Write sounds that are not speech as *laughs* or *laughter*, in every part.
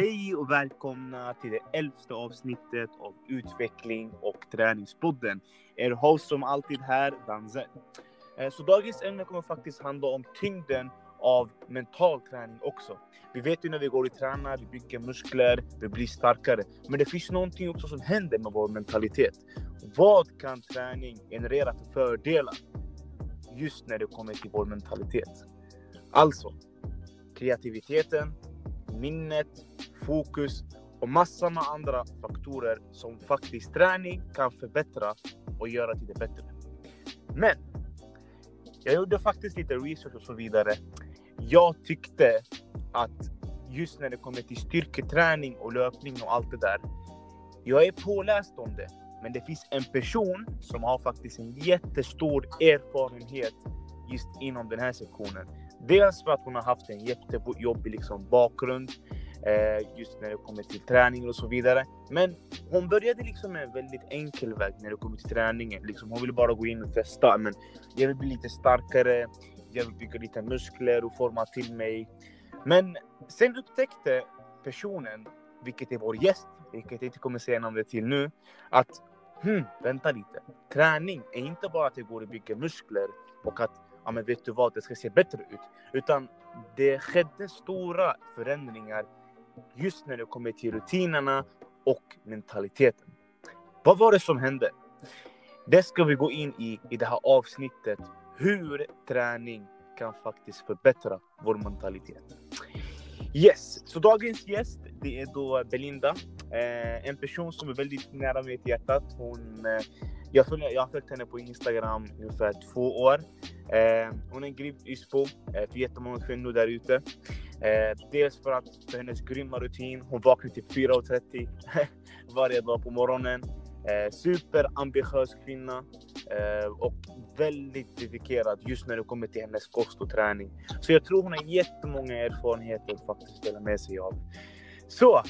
Hej och välkomna till det elfte avsnittet av Utveckling och träningspodden. Er host som alltid här, Danze. Eh, så dagens ämne kommer faktiskt handla om tyngden av mental träning också. Vi vet ju när vi går och tränar, vi bygger muskler, vi blir starkare. Men det finns någonting också som händer med vår mentalitet. Vad kan träning generera för fördelar? Just när det kommer till vår mentalitet. Alltså, kreativiteten, minnet, fokus och massor med andra faktorer som faktiskt träning kan förbättra och göra till det bättre. Men jag gjorde faktiskt lite research och så vidare. Jag tyckte att just när det kommer till styrketräning och löpning och allt det där. Jag är påläst om det, men det finns en person som har faktiskt en jättestor erfarenhet just inom den här sektionen. Dels för att hon har haft en jättejobbig liksom, bakgrund Eh, just när det kommer till träning och så vidare. Men hon började liksom med en väldigt enkel väg när det kommer till träningen. Liksom, hon ville bara gå in och testa. Men jag vill bli lite starkare, jag vill bygga lite muskler och forma till mig. Men sen upptäckte personen, vilket är vår gäst, vilket jag inte kommer säga namnet till nu, att hmm, vänta lite. Träning är inte bara att det går att bygga muskler och att ja men vet du vad, det ska se bättre ut. Utan det skedde stora förändringar just när det kommer till rutinerna och mentaliteten. Vad var det som hände? Det ska vi gå in i i det här avsnittet. Hur träning kan faktiskt förbättra vår mentalitet. Yes, så dagens gäst det är då Belinda. Eh, en person som är väldigt nära mitt hjärta. Hon, eh, jag, följer, jag har följt henne på Instagram ungefär två år. Eh, hon är en grym ISPO eh, för jättemånga kvinnor där ute. Eh, dels för, att, för hennes grymma rutin. Hon vaknar till 4.30 *laughs* varje dag på morgonen. Eh, superambitiös kvinna eh, och väldigt dedikerad just när det kommer till hennes kost och träning. Så jag tror hon har jättemånga erfarenheter att faktiskt dela med sig av. Så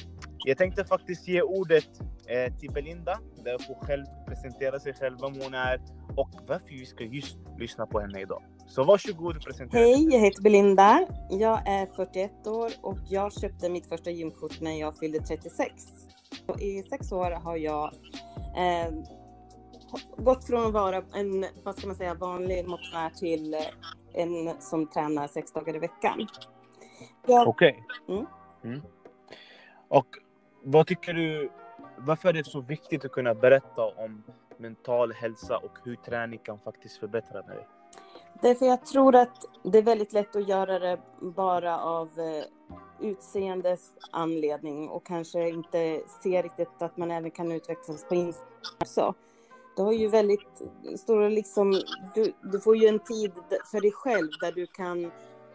jag tänkte faktiskt ge ordet eh, till Belinda där hon får själv presentera sig själv, vem hon är och varför vi ska just lyssna på henne idag. Så varsågod och presentera Hej, jag heter Belinda. Jag är 41 år och jag köpte mitt första gymkort när jag fyllde 36. Och I sex år har jag eh, gått från att vara en, vad ska man säga, vanlig motionär till en som tränar sex dagar i veckan. Jag... Okej. Okay. Mm. Mm. Och vad tycker du, varför är det så viktigt att kunna berätta om mental hälsa och hur träning kan faktiskt förbättra det? Därför jag tror att det är väldigt lätt att göra det bara av eh, utseendes anledning och kanske inte se riktigt att man även kan utvecklas på insidan. Du har ju väldigt stora liksom, du, du får ju en tid för dig själv där du kan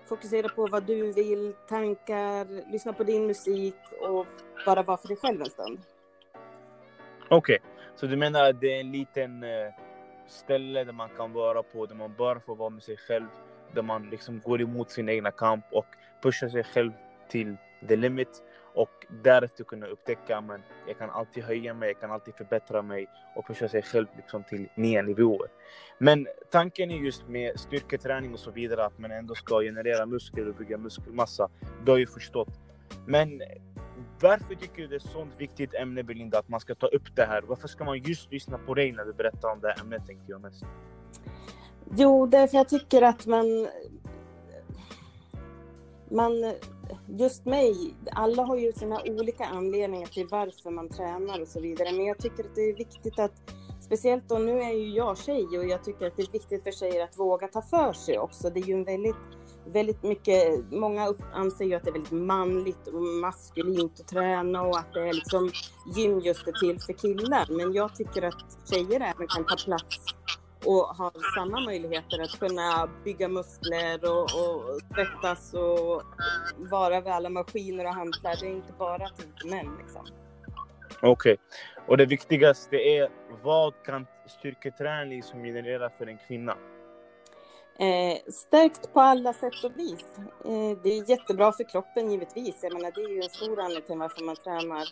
fokusera på vad du vill, tankar, lyssna på din musik och bara vara för dig själv en stund. Okej, okay så du menar att det är en liten uh, ställe där man kan vara på, där man bara får vara med sig själv, där man liksom går emot sin egna kamp och pushar sig själv till the limit och därefter kunna upptäcka att jag kan alltid höja mig, jag kan alltid förbättra mig och pusha sig själv liksom till nya nivåer. Men tanken är just med styrketräning och så vidare att man ändå ska generera muskler och bygga muskelmassa. Det har jag förstått. Men varför tycker du det är ett sånt viktigt ämne Belinda att man ska ta upp det här? Varför ska man just lyssna på dig när du berättar om det här ämnet tänkte jag mest? Jo, därför jag tycker att man man, just mig, alla har ju sina olika anledningar till varför man tränar och så vidare. Men jag tycker att det är viktigt att, speciellt då, nu är ju jag tjej och jag tycker att det är viktigt för tjejer att våga ta för sig också. Det är ju en väldigt, väldigt mycket, många anser ju att det är väldigt manligt och maskulint att träna och att det är liksom gym just är till för killar. Men jag tycker att tjejer även kan ta plats och har samma möjligheter att kunna bygga muskler och, och svettas och vara vid alla maskiner och hantlar. Det är inte bara till män liksom. Okej, okay. och det viktigaste är vad kan styrketräning som generera för en kvinna? Eh, stärkt på alla sätt och vis. Eh, det är jättebra för kroppen givetvis. Jag menar, det är ju en stor anledning till varför man tränar.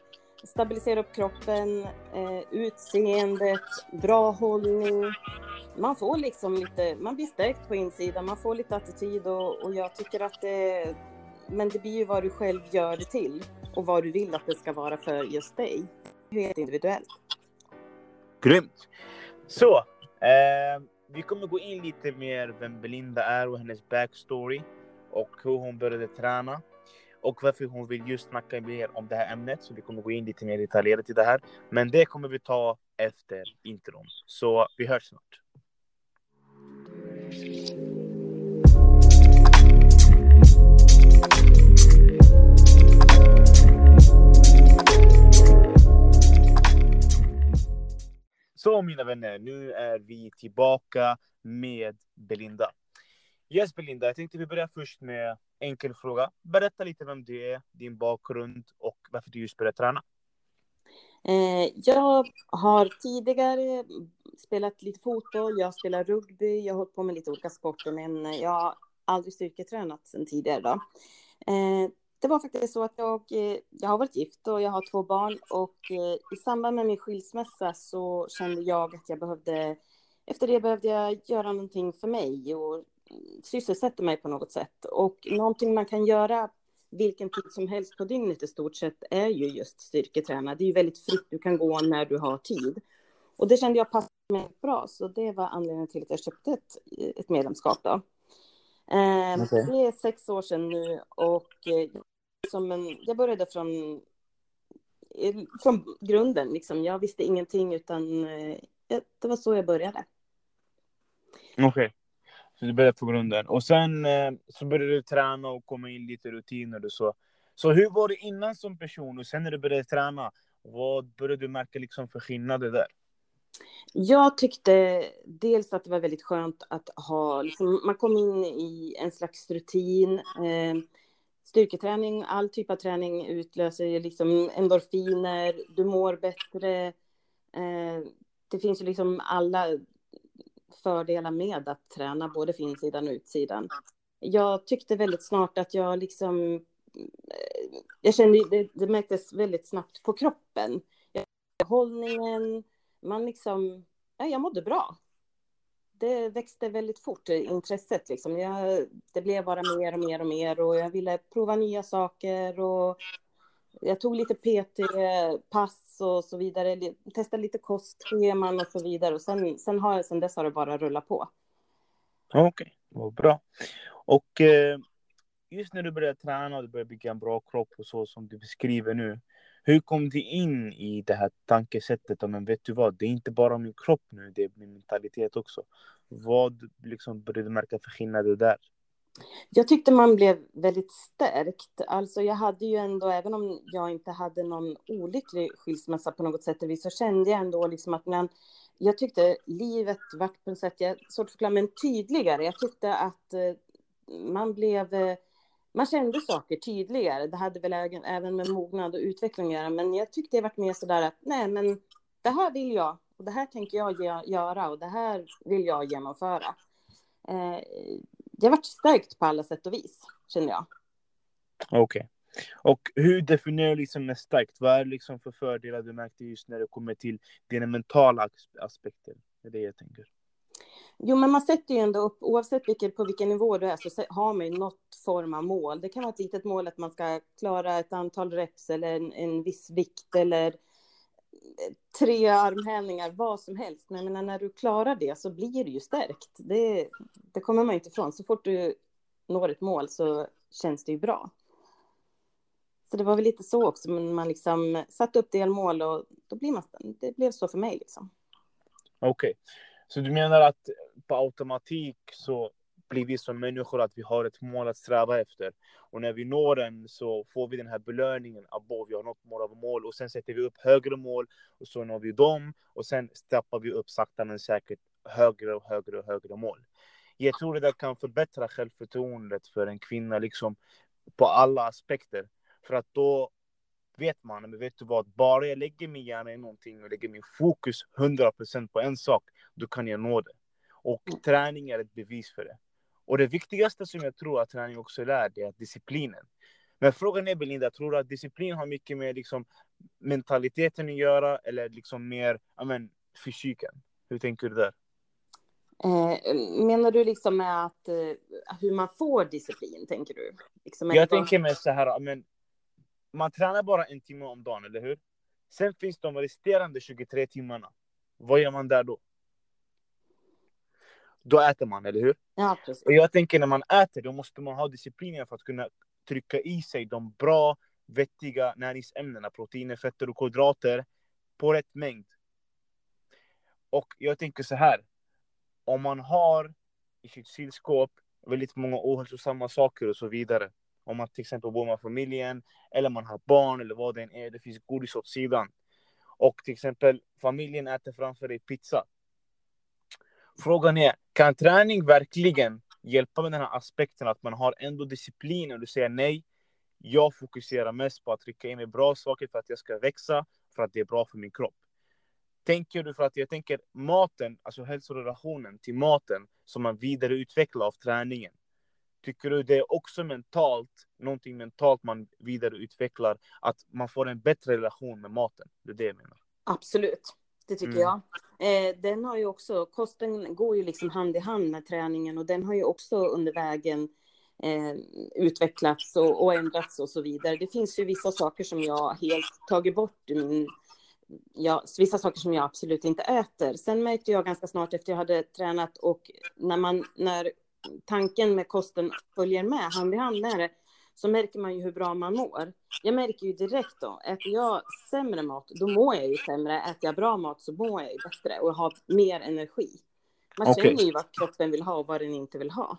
Stabilisera upp kroppen, eh, utseendet, bra hållning, man får liksom lite, man blir stärkt på insidan, man får lite attityd och, och jag tycker att det, men det blir ju vad du själv gör det till. och vad du vill att det ska vara för just dig. Det är helt individuellt. Grymt! Så, eh, vi kommer gå in lite mer vem Belinda är och hennes backstory och hur hon började träna och varför hon vill just snacka mer om det här ämnet. Så vi kommer gå in lite mer detaljerat i det här. Men det kommer vi ta efter intron. Så vi hörs snart. Så mina vänner, nu är vi tillbaka med Belinda. Yes Belinda, jag tänkte vi börjar först med enkel fråga. Berätta lite vem du är, din bakgrund och varför du just började träna. Eh, jag har tidigare spelat lite fotboll, jag spelar rugby, jag har hållit på med lite olika sporter, men jag har aldrig styrketränat sedan tidigare. Då. Eh, Eh, det var faktiskt så att jag, eh, jag har varit gift och jag har två barn och i samband med min skilsmässa så kände jag att jag behövde, efter det behövde jag göra någonting för mig och sysselsätta mig på något sätt. Och någonting man kan göra vilken tid som helst på dygnet i stort sett är ju just styrketräna. Det är ju väldigt fritt, du kan gå när du har tid. Och det kände jag passade mig bra, så det var anledningen till att jag köpte ett, ett medlemskap. Då. Eh, okay. Det är sex år sedan nu och eh, som en, jag började från, eh, från grunden. Liksom. Jag visste ingenting, utan eh, det var så jag började. Okej. Okay. Så du började på grunden. Och sen eh, så började du träna och komma in lite rutiner och så. Så hur var det innan som person och sen när du började träna? Vad började du märka liksom för skillnader där? Jag tyckte dels att det var väldigt skönt att ha, liksom, man kom in i en slags rutin. Eh, styrketräning, all typ av träning utlöser ju liksom endorfiner, du mår bättre. Eh, det finns ju liksom alla fördelar med att träna både för insidan och utsidan. Jag tyckte väldigt snart att jag liksom... Eh, jag kände, det, det märktes väldigt snabbt på kroppen. hållningen, man liksom... Ja, jag mådde bra. Det växte väldigt fort, eh, intresset liksom. Jag, det blev bara mer och mer och mer och jag ville prova nya saker och jag tog lite PT-pass och så vidare, testade lite kostscheman och så vidare. Och sen, sen, har, sen dess har det bara rullat på. Okej, okay, vad bra. Och eh, just när du började träna och du började bygga en bra kropp och så som du beskriver nu. Hur kom du in i det här tankesättet? Men vet du vad, det är inte bara min kropp nu, det är min mentalitet också. Vad liksom började du märka för skillnader där? Jag tyckte man blev väldigt stärkt. Alltså jag hade ju ändå, även om jag inte hade någon olycklig skilsmässa på något sätt så kände jag ändå liksom att man, jag tyckte livet vart på något sätt, jag svårt att förklara, men tydligare. Jag tyckte att eh, man blev, eh, man kände saker tydligare. Det hade väl även med mognad och utveckling att göra, men jag tyckte jag varit mer sådär att nej, men det här vill jag och det här tänker jag göra och det här vill jag genomföra. Eh, jag varit stärkt på alla sätt och vis, känner jag. Okej. Okay. Och hur definierar du liksom med starkt? Vad är det liksom för fördelar du märkte just när det kommer till dina mentala aspekter? Det är det jag tänker. Jo, men man sätter ju ändå upp, oavsett vilken, på vilken nivå du är, så har man ju något form av mål. Det kan vara ett litet mål att man ska klara ett antal reps eller en, en viss vikt eller eh, tre armhävningar, vad som helst. Men menar, när du klarar det så blir du ju stärkt. Det, det kommer man inte ifrån. Så fort du når ett mål så känns det ju bra. Så det var väl lite så också, men man liksom satte upp delmål och då blir man, det blev så för mig liksom. Okej, okay så du menar att på automatik så blir vi som människor att vi har ett mål att sträva efter. Och när vi når den så får vi den här belöningen. Abo, vi har nått mål av mål och sen sätter vi upp högre mål och så når vi dem och sen steppar vi upp sakta men säkert högre och högre och högre mål. Jag tror det där kan förbättra självförtroendet för en kvinna liksom på alla aspekter. För att då vet man, men vet du vad, bara jag lägger min hjärna i någonting och lägger min fokus 100% på en sak, då kan jag nå det. Och mm. träning är ett bevis för det. Och det viktigaste som jag tror att träning också lär, det är disciplinen. Men frågan är Belinda, tror du att disciplin har mycket med liksom, mentaliteten att göra eller liksom mer men, fysiken? Hur tänker du där? Eh, menar du liksom med att eh, hur man får disciplin, tänker du? Liksom jag tänker med så här, men, man tränar bara en timme om dagen, eller hur? Sen finns de resterande 23 timmarna. Vad gör man där då? Då äter man, eller hur? Ja, precis. Och jag tänker när man äter, då måste man ha disciplinen för att kunna trycka i sig de bra, vettiga näringsämnena, proteiner, fetter och kolhydrater på rätt mängd. Och jag tänker så här, om man har i sitt kylskåp väldigt många ohälsosamma saker och så vidare. Om man till exempel bor med familjen, eller man har barn eller vad det än är, det finns godis åt sidan. Och till exempel familjen äter framför dig pizza. Frågan är, kan träning verkligen hjälpa med den här aspekten att man har ändå disciplin och du säger nej, jag fokuserar mest på att trycka in mig bra saker för att jag ska växa, för att det är bra för min kropp. Tänker du för att jag tänker maten, alltså hälsorelationen till maten som man vidareutvecklar av träningen. Tycker du det är också mentalt, någonting mentalt man vidareutvecklar, att man får en bättre relation med maten? Det är det jag menar. Absolut, det tycker Mm. jag. Eh, den har ju också, kosten går ju liksom hand i hand med träningen och den har ju också under vägen eh, utvecklats och, och ändrats och så vidare. Det finns ju vissa saker som jag helt tagit bort i min ja, vissa saker som jag absolut inte äter. Sen märkte jag ganska snart efter jag hade tränat och när, man, när tanken med kosten följer med hand i hand med det så märker man ju hur bra man mår. Jag märker ju direkt då, äter jag sämre mat, då mår jag ju sämre. Äter jag bra mat så mår jag ju bättre och har mer energi. Man Okej. känner ju vad kroppen vill ha och vad den inte vill ha.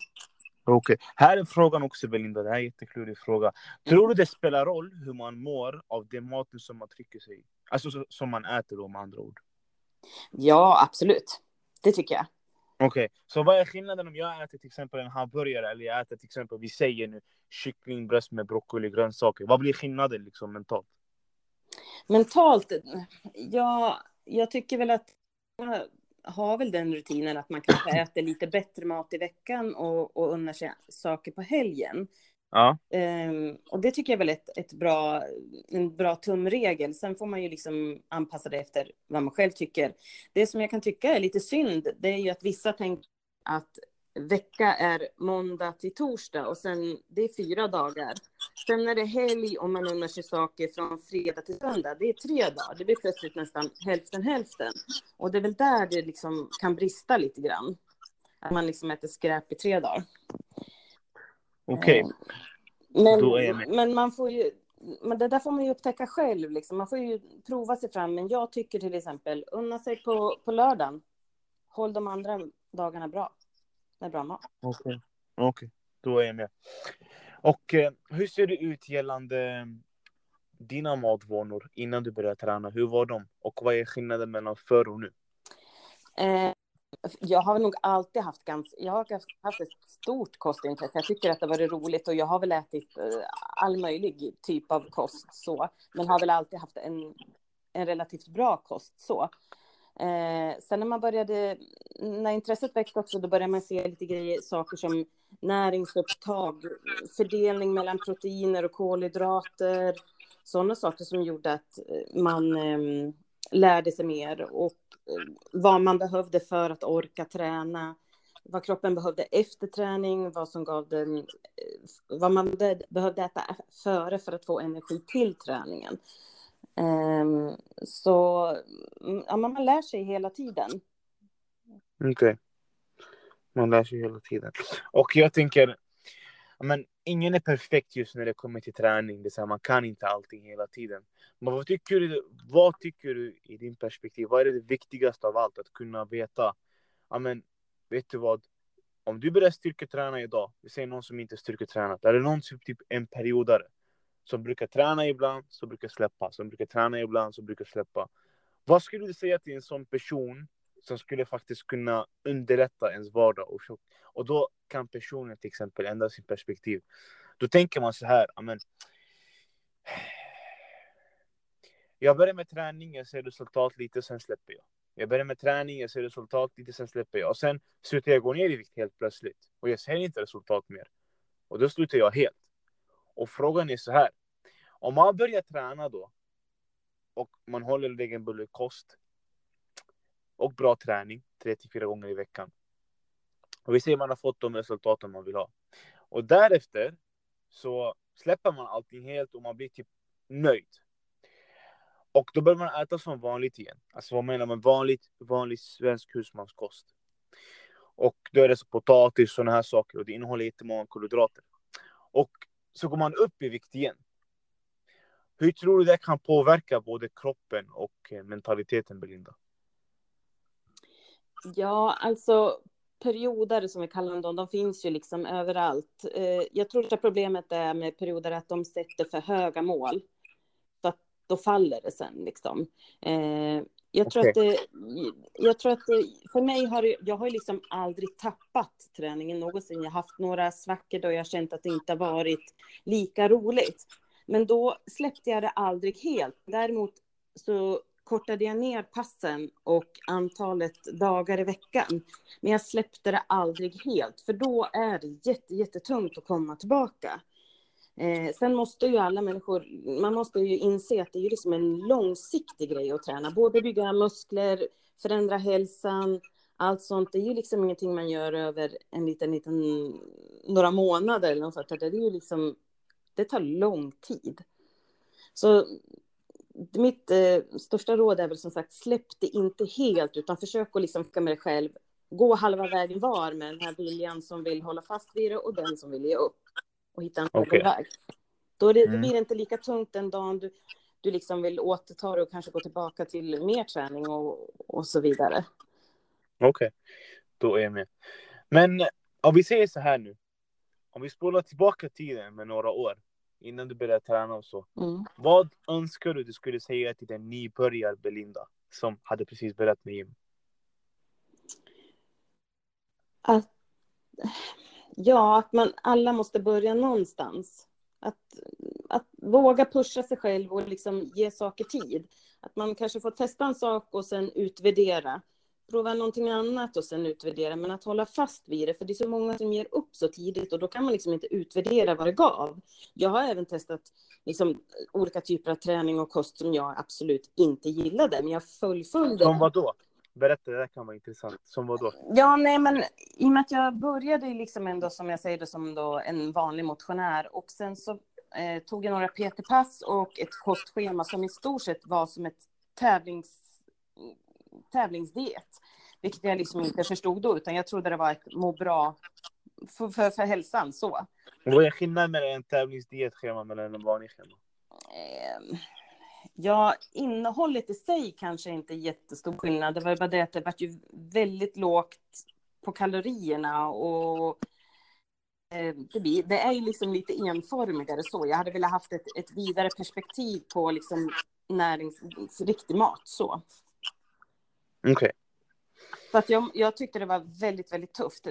Okej, här är frågan också Belinda, det här är en jätteklurig fråga. Tror du det spelar roll hur man mår av den maten som man trycker sig i? Alltså så- som man äter då med andra ord. Ja, absolut. Det tycker jag. Okej, så vad är skillnaden om jag äter till exempel en hamburgare eller jag äter till exempel, vi säger nu, kycklingbröst med broccoli, grönsaker. Vad blir skillnaden liksom mentalt? Mentalt, ja, jag tycker väl att jag har väl den rutinen att man kanske äter lite bättre mat i veckan och, och unnar sig saker på helgen. Ja, Um, och det tycker jag väl är ett, ett bra, en bra tumregel. Sen får man ju liksom anpassa det efter vad man själv tycker. Det som jag kan tycka är lite synd, det är ju att vissa tänker att vecka är måndag till torsdag och sen det är fyra dagar. Sen är det helg och man unnar sig saker från fredag till söndag. Det är tre dagar. Det blir plötsligt nästan hälften hälften. Och det är väl där det liksom kan brista lite grann. Att man liksom äter skräp i tre dagar okej. Eh, Men, men man får ju, men det där får man ju upptäcka själv. Liksom. Man får ju prova sig fram. Men jag tycker till exempel, unna sig på, på lördagen. Håll de andra dagarna bra. Med bra mat. Okej, okej, då är jag med. Och eh, hur ser det ut gällande dina matvanor innan du började träna? Hur var de? Och vad är skillnaden mellan förr och nu? Eh, Alltså, jag har nog alltid haft ganska, jag har haft, ett stort kostintresse. Jag tycker att det var roligt och jag har väl ätit eh, all möjlig typ av kost så. Men har väl alltid haft en, en relativt bra kost så. Eh, sen när man började, när intresset växte också, då började man se lite grejer, saker som näringsupptag, fördelning mellan proteiner och kolhydrater, sådana saker som gjorde att eh, man eh, lärde sig mer och eh, vad man behövde för att orka träna, vad kroppen behövde efter träning, vad som gav den, eh, vad man behövde äta före för att få energi till träningen. Ehm, så mm, ja, man lär sig hela tiden. Okej. Man lär sig hela tiden. Och jag tänker, men ingen är perfekt just när det kommer till träning. Det är så här, man kan inte allting hela tiden. Men vad tycker, du, vad tycker du i din perspektiv? Vad är det viktigaste av allt? Att kunna veta, ja men vet du vad? Om du börjar styrketräna idag, vi säger någon som inte styrketränat, är det någon som typ en periodare som brukar träna ibland, som brukar släppa, som brukar träna ibland, som brukar släppa. Vad skulle du säga till en sån person som skulle faktiskt kunna underlätta ens vardag. Och, så- och då kan personen till exempel ändra sin perspektiv. Då tänker man så här, amen, jag börjar med träning, jag ser resultat lite, sen släpper jag. Jag börjar med träning, jag ser resultat lite, sen släpper jag. Och sen slutar jag gå ner i vikt helt plötsligt. Och jag ser inte resultat mer. Och då slutar jag helt. Och frågan är så här. Om man börjar träna då och man håller regelbunden kost och bra träning tre till fyra gånger i veckan. Och vi ser att man har fått de resultaten man vill ha. Och därefter så släpper man allting helt och man blir typ nöjd. Och då börjar man äta som vanligt igen. Alltså vad menar man? Vanligt, vanlig svensk husmanskost. Och då är det så potatis och sådana här saker och det innehåller jättemånga kolhydrater. Och så går man upp i vikt igen. Hur tror du det kan påverka både kroppen och eh, mentaliteten, Belinda? Ja, alltså perioder som vi kallar dem, de finns ju liksom överallt. Eh, jag tror att problemet är med perioder att de sätter för höga mål. Så att då faller det sen liksom. Eh, jag tror, okay. att det, jag tror att det, för mig har det, jag har liksom aldrig tappat träningen någonsin. Jag har haft några svackor då jag känt att det inte varit lika roligt. Men då släppte jag det aldrig helt. Däremot så kortade jag ner passen och antalet dagar i veckan. Men jag släppte det aldrig helt, för då är det jätte, jättetungt att komma tillbaka. Eh, sen måste ju alla människor, man måste ju inse att det är liksom en långsiktig grej att träna. Både bygga muskler, förändra hälsan, allt sånt. Det är ju liksom ingenting man gör över en liten, liten, några månader eller något sånt. Det är ju liksom, det tar lång tid. Så mitt eh, största råd är väl som sagt, släpp det inte helt, utan försök att liksom med dig själv. Gå halva vägen var med den här viljan som vill hålla fast vid det och den som vill ge upp och hitta en okay. väg. Då det, mm. det blir inte lika tungt den dagen du, du liksom vill återta det och kanske gå tillbaka till mer träning och, och så vidare. Okej, okay. då är jag med. Men om vi säger så här nu. Om vi spolar tillbaka tiden med några år innan du började träna och så. Mm. Vad önskar du du skulle säga till den nybörjar Belinda som hade precis börjat med gym? Att, ja, att man alla måste börja någonstans. Att, att våga pusha sig själv och liksom ge saker tid. Att man kanske får testa en sak och sen utvärdera prova någonting annat och sen utvärdera, men att hålla fast vid det, för det är så många som ger upp så tidigt och då kan man liksom inte utvärdera vad det gav. Jag har även testat liksom, olika typer av träning och kost som jag absolut inte gillade, men jag fullföljde. Som vad då? Berätta, det där kan vara intressant. Som vad då? Ja, nej, men i och med att jag började liksom ändå, som jag säger, som då en vanlig motionär och sen så eh, tog jag några PT-pass och ett kostschema som i stort sett var som ett tävlings tävlingsdiet. Vilket jag liksom inte förstod då, utan jag trodde det var ett må bra för, för, för hälsan. Så. Vad är skillnaden mellan en tävlingsdietschema och en vanlig schema? Eh, ja, innehållet i sig kanske inte är jättestor skillnad. Det var bara det att det var ju väldigt lågt på kalorierna och eh, det, blir, det är ju liksom lite enformigare så. Jag hade velat haft ett, ett vidare perspektiv på liksom näringsriktig mat så. Okej. Okay. Så att jag, jag tyckte det var väldigt, väldigt tufft.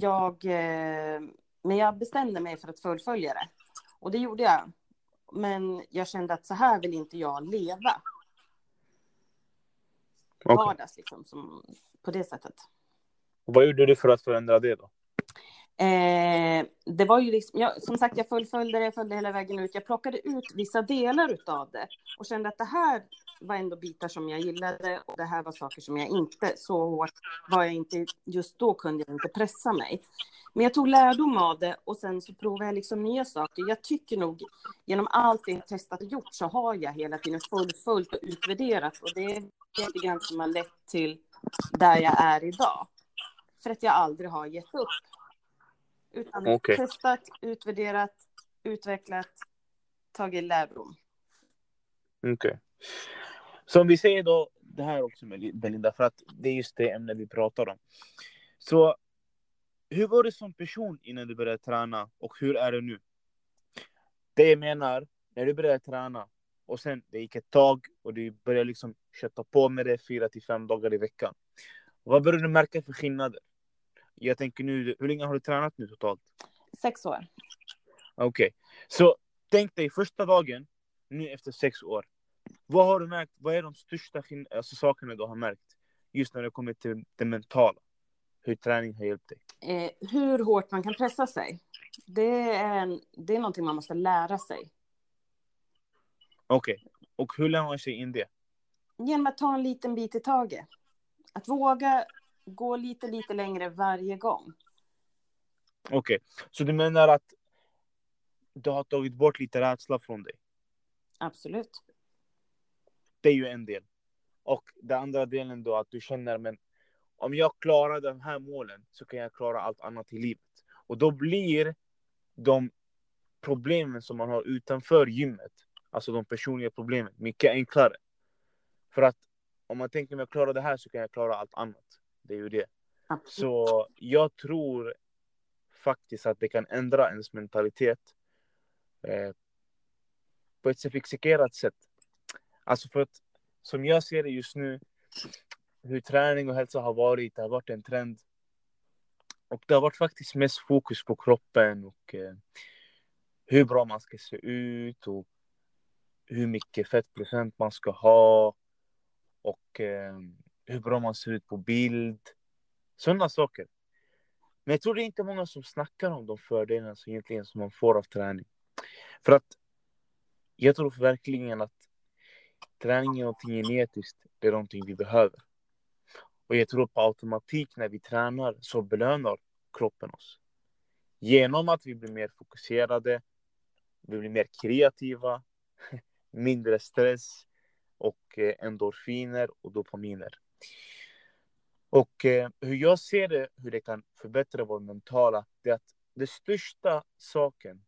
Jag, eh, men jag bestämde mig för att fullfölja det. Och det gjorde jag. Men jag kände att så här vill inte jag leva. Okay. Vardags liksom, som, på det sättet. Och vad gjorde du för att förändra det då? Eh, det var ju liksom, jag, som sagt, jag fullföljde det, jag följde hela vägen ut. Jag plockade ut vissa delar av det och kände att det här var ändå bitar som jag gillade och det här var saker som jag inte, så hårt var jag inte, just då kunde jag inte pressa mig. Men jag tog lärdom av det och sen så provade jag liksom nya saker. Jag tycker nog genom allt jag testat och gjort så har jag hela tiden fullföljt och utvärderat och det är lite grann som har lett till där jag är idag. För att jag aldrig har gett upp. Utan okay. testat, utvärderat, utvecklat, tagit lärdom. Okej. Okay. Så om vi säger då det här också med Belinda, för att det är just det ämne vi pratar om. Så hur var du som person innan du började träna och hur är det nu? Det jag menar, när du började träna och sen det gick ett tag och du började liksom kötta på med det fyra till fem dagar i veckan. Vad började du märka för skillnader? Jag tänker nu, hur länge har du tränat nu totalt? Sex år. Okej, okay. så tänk dig första dagen, nu efter sex år. Vad har du märkt? Vad är de största alltså, sakerna du har märkt? Just när det kommer till det mentala. Hur träning har hjälpt dig? Eh, hur hårt man kan pressa sig. Det är, en, det är någonting man måste lära sig. Okej, okay. och hur lär man sig in det? Genom att ta en liten bit i taget. Att våga gå lite, lite längre varje gång. Okej, okay. så du menar att du har tagit bort lite rädsla från dig? Absolut. Det är ju en del. Och den andra delen då att du känner, men om jag klarar de här målen så kan jag klara allt annat i livet. Och då blir de problemen som man har utanför gymmet, alltså de personliga problemen, mycket enklare. För att om man tänker om jag klarar det här så kan jag klara allt annat. Det är ju det. Absolut. Så jag tror faktiskt att det kan ändra ens mentalitet eh, på ett sofistikerat sätt. Alltså för att som jag ser det just nu, hur träning och hälsa har varit, det har varit en trend. Och det har varit faktiskt mest fokus på kroppen och eh, hur bra man ska se ut och hur mycket fettprocent man ska ha och eh, hur bra man ser ut på bild. Sådana saker. Men jag tror det är inte många som snackar om de fördelarna som egentligen som man får av träning. För att jag tror verkligen att träning är någonting genetiskt. Det är någonting vi behöver. Och jag tror på automatik när vi tränar så belönar kroppen oss. Genom att vi blir mer fokuserade, vi blir mer kreativa, *laughs* mindre stress och eh, endorfiner och dopaminer. Och eh, hur jag ser det, hur det kan förbättra vår mentala, det är att det största saken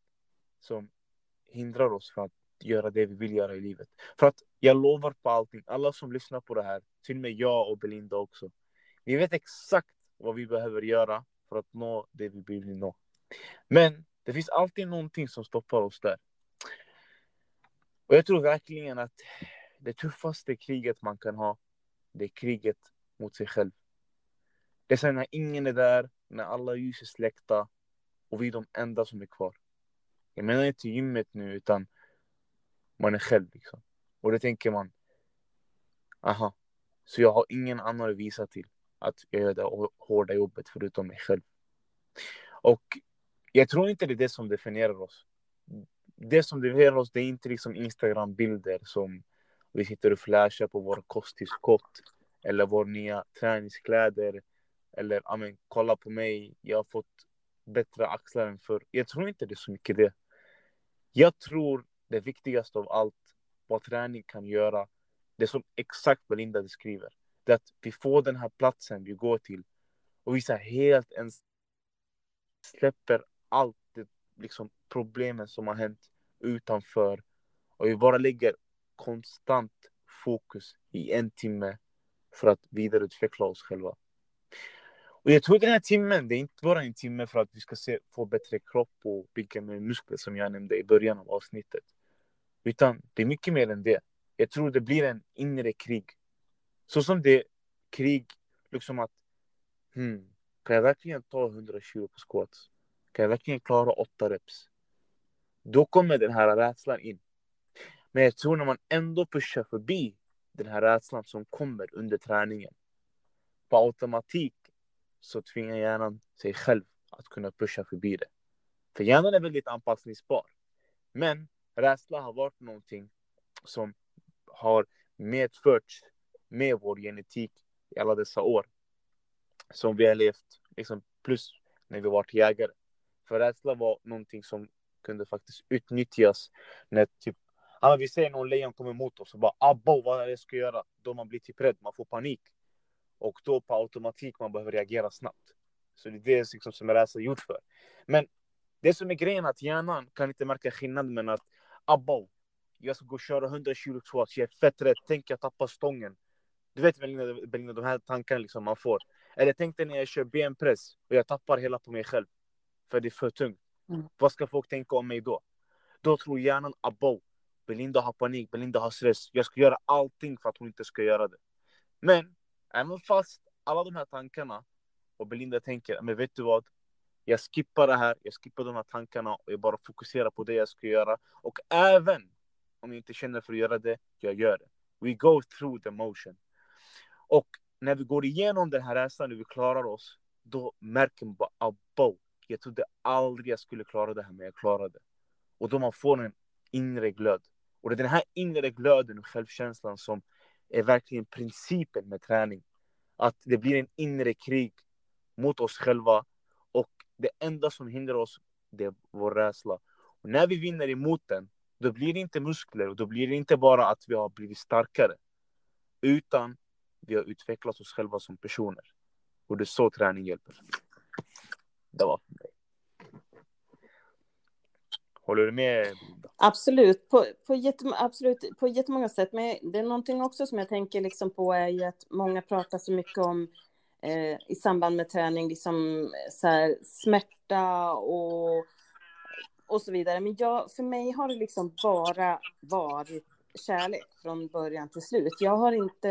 som hindrar oss från att göra det vi vill göra i livet. För att jag lovar på allting, alla som lyssnar på det här, till och med jag och Belinda också. Vi vet exakt vad vi behöver göra för att nå det vi vill nå. Men det finns alltid någonting som stoppar oss där. Och jag tror verkligen att det tuffaste kriget man kan ha, det är kriget mot sig själv. Det är sen när ingen är där, när alla ljus är släckta och vi är de enda som är kvar. Jag menar inte gymmet nu, utan man är själv liksom. Och då tänker man, aha, så jag har ingen annan att visa till att jag gör det hårda jobbet förutom mig själv. Och jag tror inte det är det som definierar oss. Det som definierar oss det är inte liksom Instagram-bilder som vi sitter och flashar på våra kosttillskott eller våra nya träningskläder eller amen, kolla på mig, jag har fått bättre axlar än förr. Jag tror inte det är så mycket det. Jag tror det viktigaste av allt vad träning kan göra, det som exakt Belinda beskriver, det är att vi får den här platsen vi går till och vi så helt ens släpper allt det liksom problemen som har hänt utanför och vi bara lägger konstant fokus i en timme för att vidareutveckla oss själva. Och jag tror den här timmen, det är inte bara en timme för att vi ska se, få bättre kropp och bygga mer muskler som jag nämnde i början av avsnittet. Utan det är mycket mer än det. Jag tror det blir en inre krig. Så som det är krig, liksom att hmm, kan jag verkligen ta 120 på squats? Kan jag verkligen klara 8 reps? Då kommer den här rädslan in. Men jag tror när man ändå pushar förbi den här rädslan som kommer under träningen. På automatik så tvingar hjärnan sig själv att kunna pusha förbi det. För hjärnan är väldigt anpassningsbar. Men rädsla har varit någonting som har medförts med vår genetik i alla dessa år. Som vi har levt, liksom, plus när vi varit jägare. För rädsla var någonting som kunde faktiskt utnyttjas när typ Ja, vi ser någon lejon kommer mot oss och bara abba vad är det jag ska göra? Då man blir typ rädd, man får panik. Och då på automatik man behöver reagera snabbt. Så det är det liksom som är gjort för. Men det som är grejen är att hjärnan kan inte märka skillnaden mellan att abba, jag ska gå och köra 100 kilo squats, jag är fett rädd, tänk jag tappar stången. Du vet väl de här tankarna liksom man får. Eller tänk dig när jag kör benpress och jag tappar hela på mig själv. För det är för tungt. Mm. Vad ska folk tänka om mig då? Då tror hjärnan abba, Belinda har panik, Belinda har stress. Jag ska göra allting för att hon inte ska göra det. Men även fast alla de här tankarna och Belinda tänker, men vet du vad? Jag skippar det här, jag skippar de här tankarna och jag bara fokuserar på det jag ska göra. Och även om jag inte känner för att göra det, jag gör det. We go through the motion. Och när vi går igenom den här resan, när vi klarar oss, då märker man bara, abo, jag trodde aldrig jag skulle klara det här, men jag klarade det. Och då man får en inre glöd. Och det är den här inre glöden och självkänslan som är verkligen principen med träning. Att det blir en inre krig mot oss själva det enda som hindrar oss, det är vår rädsla. Och när vi vinner emot den, Då blir det inte muskler och då blir det inte bara att vi har blivit starkare. Utan vi har utvecklat oss själva som personer. Och det är så träning hjälper. Det var för mig. Håller du med? Absolut, på, på, jättem, absolut, på jättemånga sätt. Men det är någonting också som jag tänker liksom på är ju att många pratar så mycket om eh, i samband med träning, liksom så här, smärta och, och så vidare. Men jag, för mig har det liksom bara varit kärlek från början till slut. Jag har inte...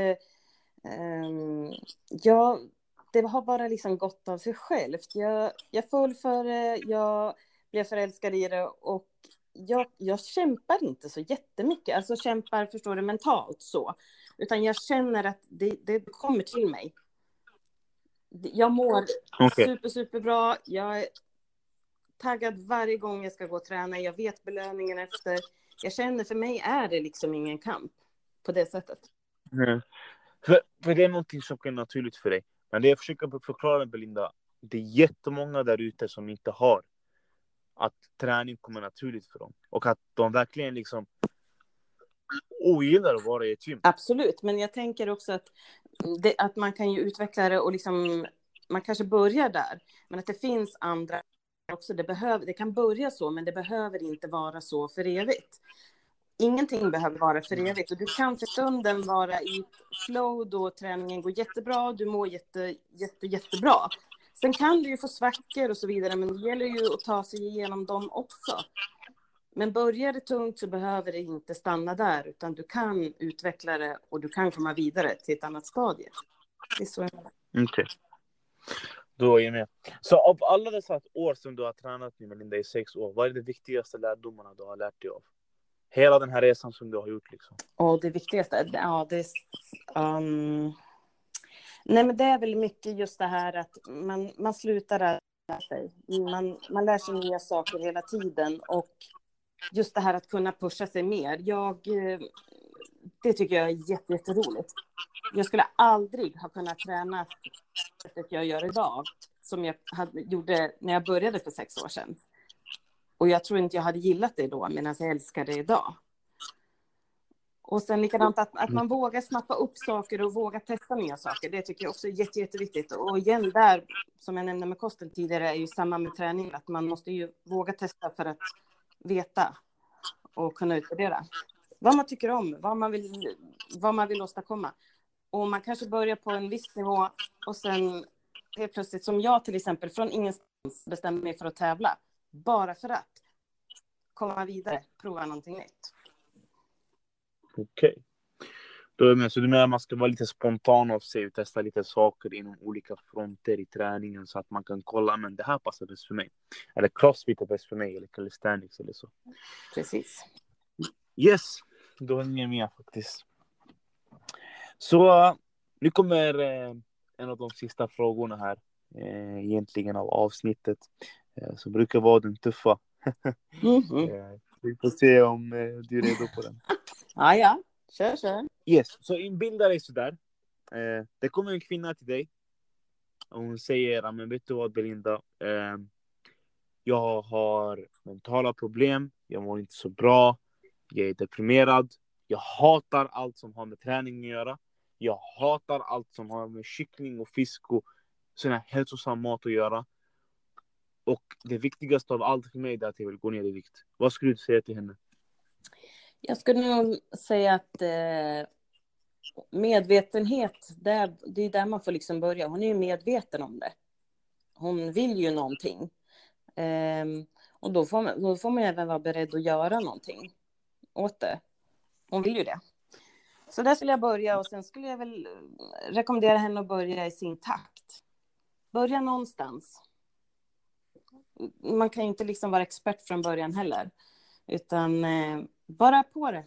Eh, jag, det har bara liksom gått av sig självt. Jag, jag föll för det, jag blev förälskad i det och jag, jag kämpar inte så jättemycket. Alltså kämpar, förstår du, mentalt så. Utan jag känner att det, det kommer till mig. Jag mår okay. super, superbra. Jag är taggad varje gång jag ska gå och träna. Jag vet belöningen efter. Jag känner för mig är det liksom ingen kamp på det sättet. Mm. För, för det är någonting som är naturligt för dig. Men det jag försöker förklara Belinda, det är jättemånga där ute som inte har att träning kommer naturligt för dem och att de verkligen liksom ogillar att vara i ett gym. Absolut, men jag tänker också att, det, att man kan ju utveckla det och liksom man kanske börjar där, men att det finns andra också. Det, behöver, det kan börja så, men det behöver inte vara så för evigt. Ingenting behöver vara för evigt och du kan för stunden vara i flow då träningen går jättebra, du mår jätte, jätte, jättebra. Sen kan du ju få svackor och så vidare, men det gäller ju att ta sig igenom dem också. Men börjar det tungt så behöver det inte stanna där, utan du kan utveckla det och du kan komma vidare till ett annat stadie. Det är så jag Okej. Okay. Då är jag med. Så av alla dessa år som du har tränat med Melinda i sex år, vad är de viktigaste lärdomarna du har lärt dig av? Hela den här resan som du har gjort liksom. Och det viktigaste, ja det är... Um Nej, men det är väl mycket just det här att man, man slutar lära sig. Man, man lär sig nya saker hela tiden och just det här att kunna pusha sig mer. Jag, eh, det tycker jag är jätte, jätteroligt. Jag skulle aldrig ha kunnat träna sättet jag gör idag som jag hade, gjorde när jag började för sex år sedan. Och jag tror inte jag hade gillat det då, medan jag älskar det idag. Och sen likadant att, att man vågar snappa upp saker och våga testa nya saker. Det tycker jag också är jätte, jätteviktigt. Och igen där, som jag nämnde med kosten tidigare, är ju samma med träning. Att man måste ju våga testa för att veta och kunna utvärdera. Vad man tycker om, vad man vill, vad man vill åstadkomma. Och man kanske börjar på en viss nivå och sen helt plötsligt, som jag till exempel, från ingenstans bestämmer mig för att tävla. Bara för att komma vidare, prova någonting nytt. Okej. Okay så du menar att man ska vara lite spontan av sig och testa lite saker inom olika fronter i träningen så att man kan kolla, men det här passar bäst för mig. Eller crossfit är bäst för mig, eller calisthenics eller så. Precis. Yes, då är ni med faktiskt. Så nu kommer eh, en av de sista frågorna här, eh, egentligen av avsnittet, eh, som brukar vara den tuffa. Mm -hmm. *laughs* Vi får se om du är redo på den. Ja, ja. Kör, kör. Yes, så inbilda dig sådär. Eh, det kommer en kvinna till dig. Och hon säger, men vet du vad Belinda? Eh, jag har mentala problem. Jag mår inte så bra. Jag är deprimerad. Jag hatar allt som har med träning att göra. Jag hatar allt som har med kyckling och fisk och sån här hälsosam mat att göra. Och det viktigaste av allt för mig är att jag vill gå ner i vikt. Vad skulle du säga till henne? Jag skulle nog säga att eh, medvetenhet, det är, det är där man får liksom börja. Hon är ju medveten om det. Hon vill ju någonting. Eh, och då får, man, då får man även vara beredd att göra någonting åt det. Hon vill ju det. Så där skulle jag börja och sen skulle jag väl eh, rekommendera henne att börja i sin takt. Börja någonstans. Man kan ju inte liksom vara expert från början heller. Utan eh, bara på det.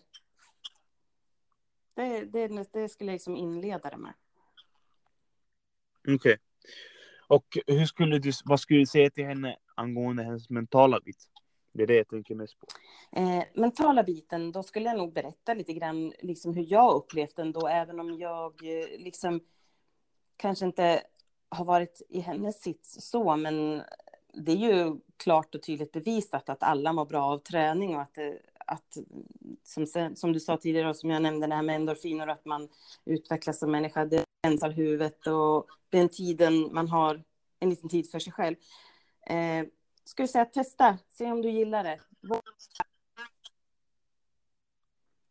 Det, det, det skulle jag liksom inleda det med. Okej. Okay. Och hur skulle du, vad skulle du säga till henne angående hennes mentala bit? Det är det jag tänker mest på. Eh, mentala biten, då skulle jag nog berätta lite grann liksom hur jag upplevt den då, även om jag eh, liksom kanske inte har varit i hennes sits så, men det är ju klart och tydligt bevisat att alla mår bra av träning och att det, att som, som du sa tidigare och som jag nämnde, det här med endorfiner, att man utvecklas som människa, det rensar huvudet och den tiden man har en liten tid för sig själv. Eh, skulle säga testa, se om du gillar det.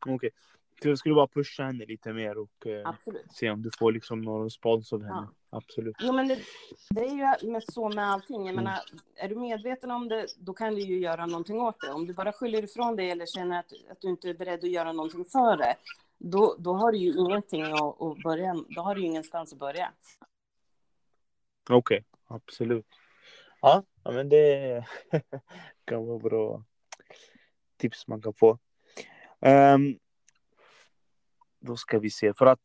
Okej. Okay. Jag skulle bara pusha henne lite mer och eh, se om du får liksom någon respons av henne. Ja. Absolut. Jo, men det, det är ju med, så med allting. Jag mm. menar, är du medveten om det, då kan du ju göra någonting åt det. Om du bara skyller ifrån dig eller känner att, att du inte är beredd att göra någonting för det, då, då har du ju ingenting att, att börja, då har du ju ingenstans att börja. Okej, okay, absolut. Ja, men det *laughs* kan vara bra tips man kan få. Um, då ska vi se, för att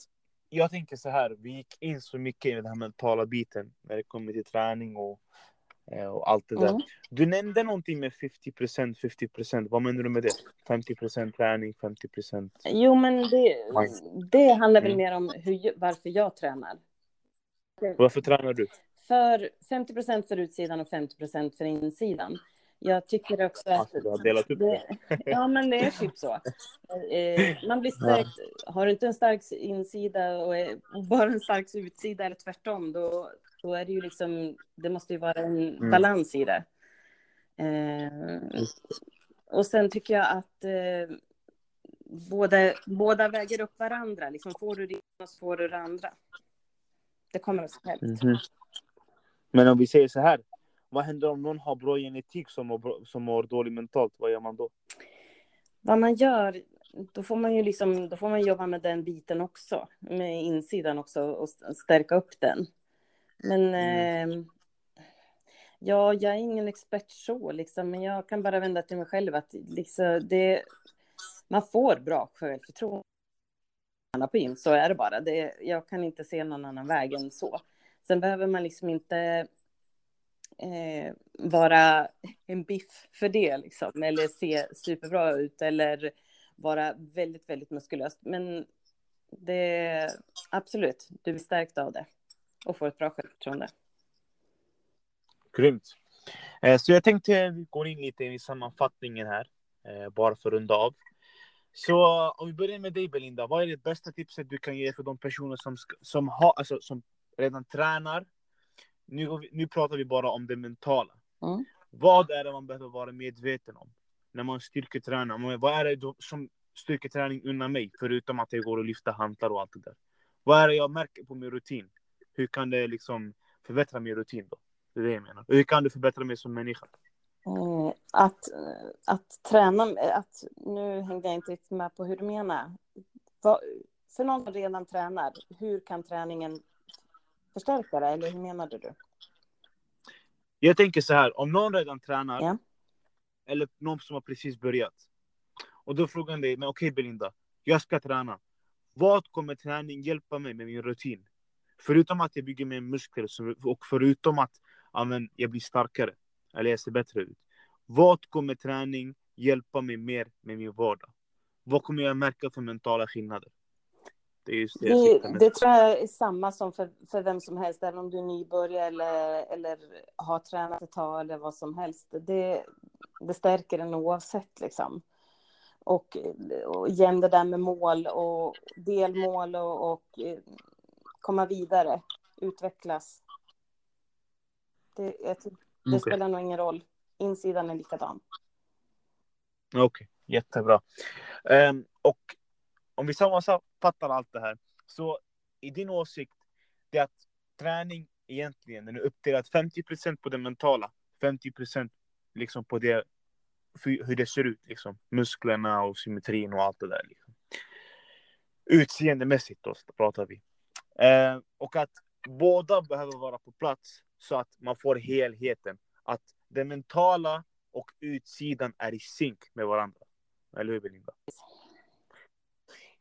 jag tänker så här, vi gick in så mycket i den här mentala biten när det kommer till träning och, eh, och allt det där. Mm. Du nämnde någonting med 50% 50%, vad menar du med det? 50% träning, 50%? Jo, men det, det handlar väl mm. mer om hur, varför jag tränar. Varför tränar du? För 50% för utsidan och 50% för insidan. Jag tycker också att... du har delat upp det. Ja, men det är typ så. Eh, man blir stärkt. Har du inte en stark insida och bara en stark utsida eller tvärtom, då, då är det ju liksom... Det måste ju vara en mm. balans i det. Eh, och sen tycker jag att eh, båda, båda väger upp varandra. Liksom får du det ena så får du det andra. Det kommer av sig självt. Mm -hmm. Men om vi säger så här, vad händer om någon har bra genetik som mår, som mår dåligt mentalt? Vad gör man då? Vad man gör, då får man ju liksom, då får man jobba med den biten också, med insidan också och stärka upp den. Men mm. eh, ja, jag är ingen expert så liksom, men jag kan bara vända till mig själv att liksom det, man får bra självförtroende på gym, så är det bara. Det, jag kan inte se någon annan väg än så. Sen behöver man liksom inte eh, vara en biff för det, liksom, eller se superbra ut eller vara väldigt, väldigt muskulös. Men det absolut, du blir stärkt av det och får ett bra självförtroende. Grymt. Eh, så jag tänkte vi går in lite i sammanfattningen här, eh, bara för att runda av. Så om vi börjar med dig Belinda, vad är det bästa tipset du kan ge för de personer som, som, har, alltså, som redan tränar nu, nu pratar vi bara om det mentala. Mm. Vad är det man behöver vara medveten om när man styrketränar? Vad är det som styrketräning unnar mig, förutom att jag går och lyfter hantlar och allt det där? Vad är det jag märker på min rutin? Hur kan det liksom förbättra min rutin då? Det är det jag menar. Hur kan du förbättra mig som människa? Mm, att, att träna, att, nu hängde jag inte riktigt med på hur du menar. För någon som redan tränar, hur kan träningen förstärka det, eller hur menade du? Jag tänker så här, om någon redan tränar, ja. eller någon som har precis börjat, och då frågar han dig, men okej Belinda, jag ska träna. Vad kommer träning hjälpa mig med min rutin? Förutom att jag bygger mer muskler och förutom att amen, jag blir starkare, eller jag ser bättre ut. Vad kommer träning hjälpa mig mer med min vardag? Vad kommer jag märka för mentala skillnader? Det, är just det, det, det tror jag är samma som för, för vem som helst, även om du är nybörjare eller, eller har tränat ett tag eller vad som helst. Det, det stärker en oavsett liksom. Och, och igen det där med mål och delmål och, och eh, komma vidare, utvecklas. Det, det okay. spelar nog ingen roll. Insidan är likadan. Okej, okay. jättebra. Um, och om vi sammanfattar allt det här, så i din åsikt, det är att träning egentligen den är uppdelad 50% på det mentala, 50% liksom på det, hur det ser ut, liksom. musklerna och symmetrin och allt det där. Liksom. Utseendemässigt då pratar vi. Eh, och att båda behöver vara på plats så att man får helheten. Att det mentala och utsidan är i synk med varandra. Eller hur Belinda?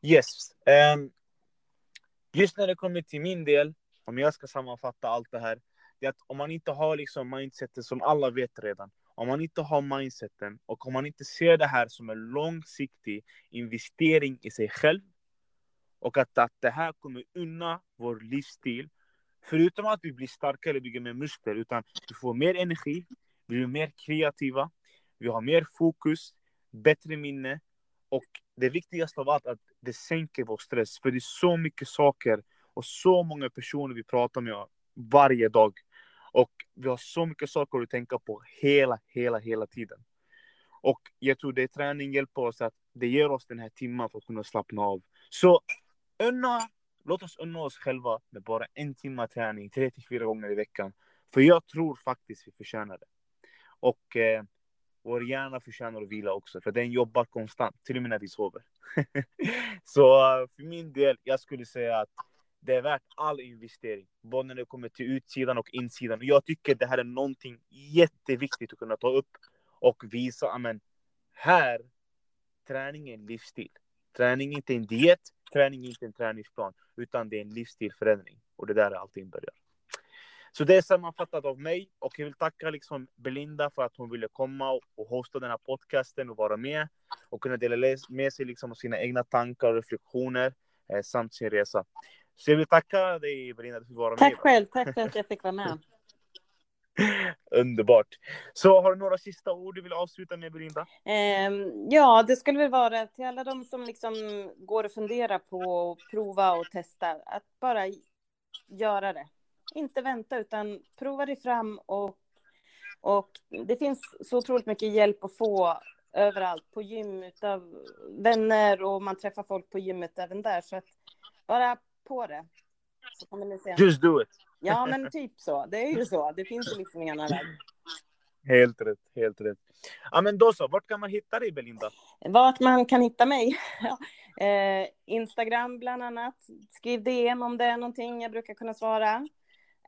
Yes. Um, just när det kommer till min del, om jag ska sammanfatta allt det här, det är att om man inte har liksom mindsetet som alla vet redan, om man inte har mindseten och om man inte ser det här som en långsiktig investering i sig själv och att, att det här kommer unna vår livsstil, förutom att vi blir starkare, och bygger mer muskler, utan vi får mer energi, vi blir mer kreativa, vi har mer fokus, bättre minne och det viktigaste av allt är att det sänker vår stress. För det är så mycket saker och så många personer vi pratar med varje dag. Och vi har så mycket saker att tänka på hela, hela, hela tiden. Och jag tror det träning hjälper oss att det ger oss den här timmen för att kunna slappna av. Så unna, låt oss unna oss själva med bara en timme träning, tre till fyra gånger i veckan. För jag tror faktiskt vi förtjänar det. Och eh, vår hjärna förtjänar att vila också, för den jobbar konstant, till och med när vi sover. *laughs* så eh, för min del, jag skulle säga att det är värt all investering, både när det kommer till utsidan och insidan. Jag tycker det här är någonting jätteviktigt att kunna ta upp och visa, amen, här, träning är en livsstil. Träning är inte en diet, träning är inte en träningsplan, utan det är en livsstilförändring. Och det där är allting börjar. Så det är sammanfattat av mig och jag vill tacka liksom Belinda för att hon ville komma och hosta den här podcasten och vara med och kunna dela med sig liksom av sina egna tankar och reflektioner eh, samt sin resa. Så jag vill tacka dig Belinda för att du vara tack med. Tack själv, tack för att jag fick vara med. *laughs* Underbart. Så har du några sista ord du vill avsluta med Belinda? Um, ja, det skulle väl vara till alla de som liksom går och funderar på att prova och testa, att bara göra det. Inte vänta, utan prova dig fram och, och det finns så otroligt mycket hjälp att få överallt, på gym, av vänner och man träffar folk på gymmet även där. Så att bara på det. Så kommer ni se. Just do it. Ja, men typ så. Det är ju så. Det finns ju liksom ingen annan väg. Helt rätt, helt rätt. Ja, men då så. Vart kan man hitta dig, Belinda? Vart man kan hitta mig? *laughs* eh, Instagram bland annat. Skriv DM om det är någonting jag brukar kunna svara.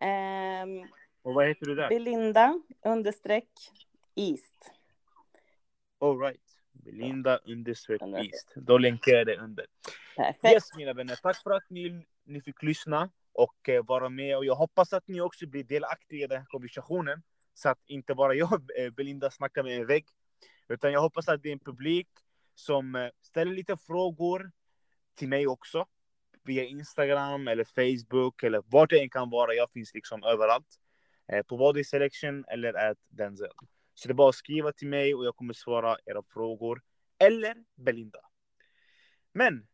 Eh, Och vad heter du där? Belinda understreck East. All right. Belinda understreck East. Då länkar jag det under. Perfekt. Yes, mina vänner. Tack för att ni, ni fick lyssna och eh, vara med. Och jag hoppas att ni också blir delaktiga i den här konversationen. Så att inte bara jag, eh, Belinda, snackar med en vägg. Utan jag hoppas att det är en publik som eh, ställer lite frågor till mig också. Via Instagram eller Facebook eller vart det än kan vara. Jag finns liksom överallt. På Body Selection eller at Denzel. Så det är bara att skriva till mig och jag kommer svara era frågor. Eller Belinda. Men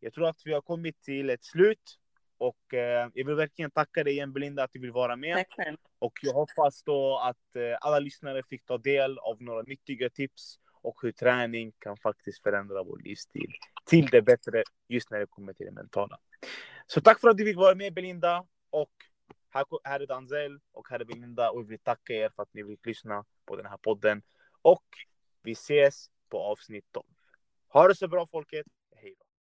jag tror att vi har kommit till ett slut. Och eh, jag vill verkligen tacka dig igen Belinda att du vill vara med. Tack själv. Och jag hoppas då att eh, alla lyssnare fick ta del av några nyttiga tips och hur träning kan faktiskt förändra vår livsstil till det bättre just när det kommer till det mentala. Så tack för att du fick vara med Belinda och här, är Danzel och här är Belinda och vi vill tacka er för att ni vill lyssna på den här podden. Och vi ses på avsnitt 12. Ha det så bra folket!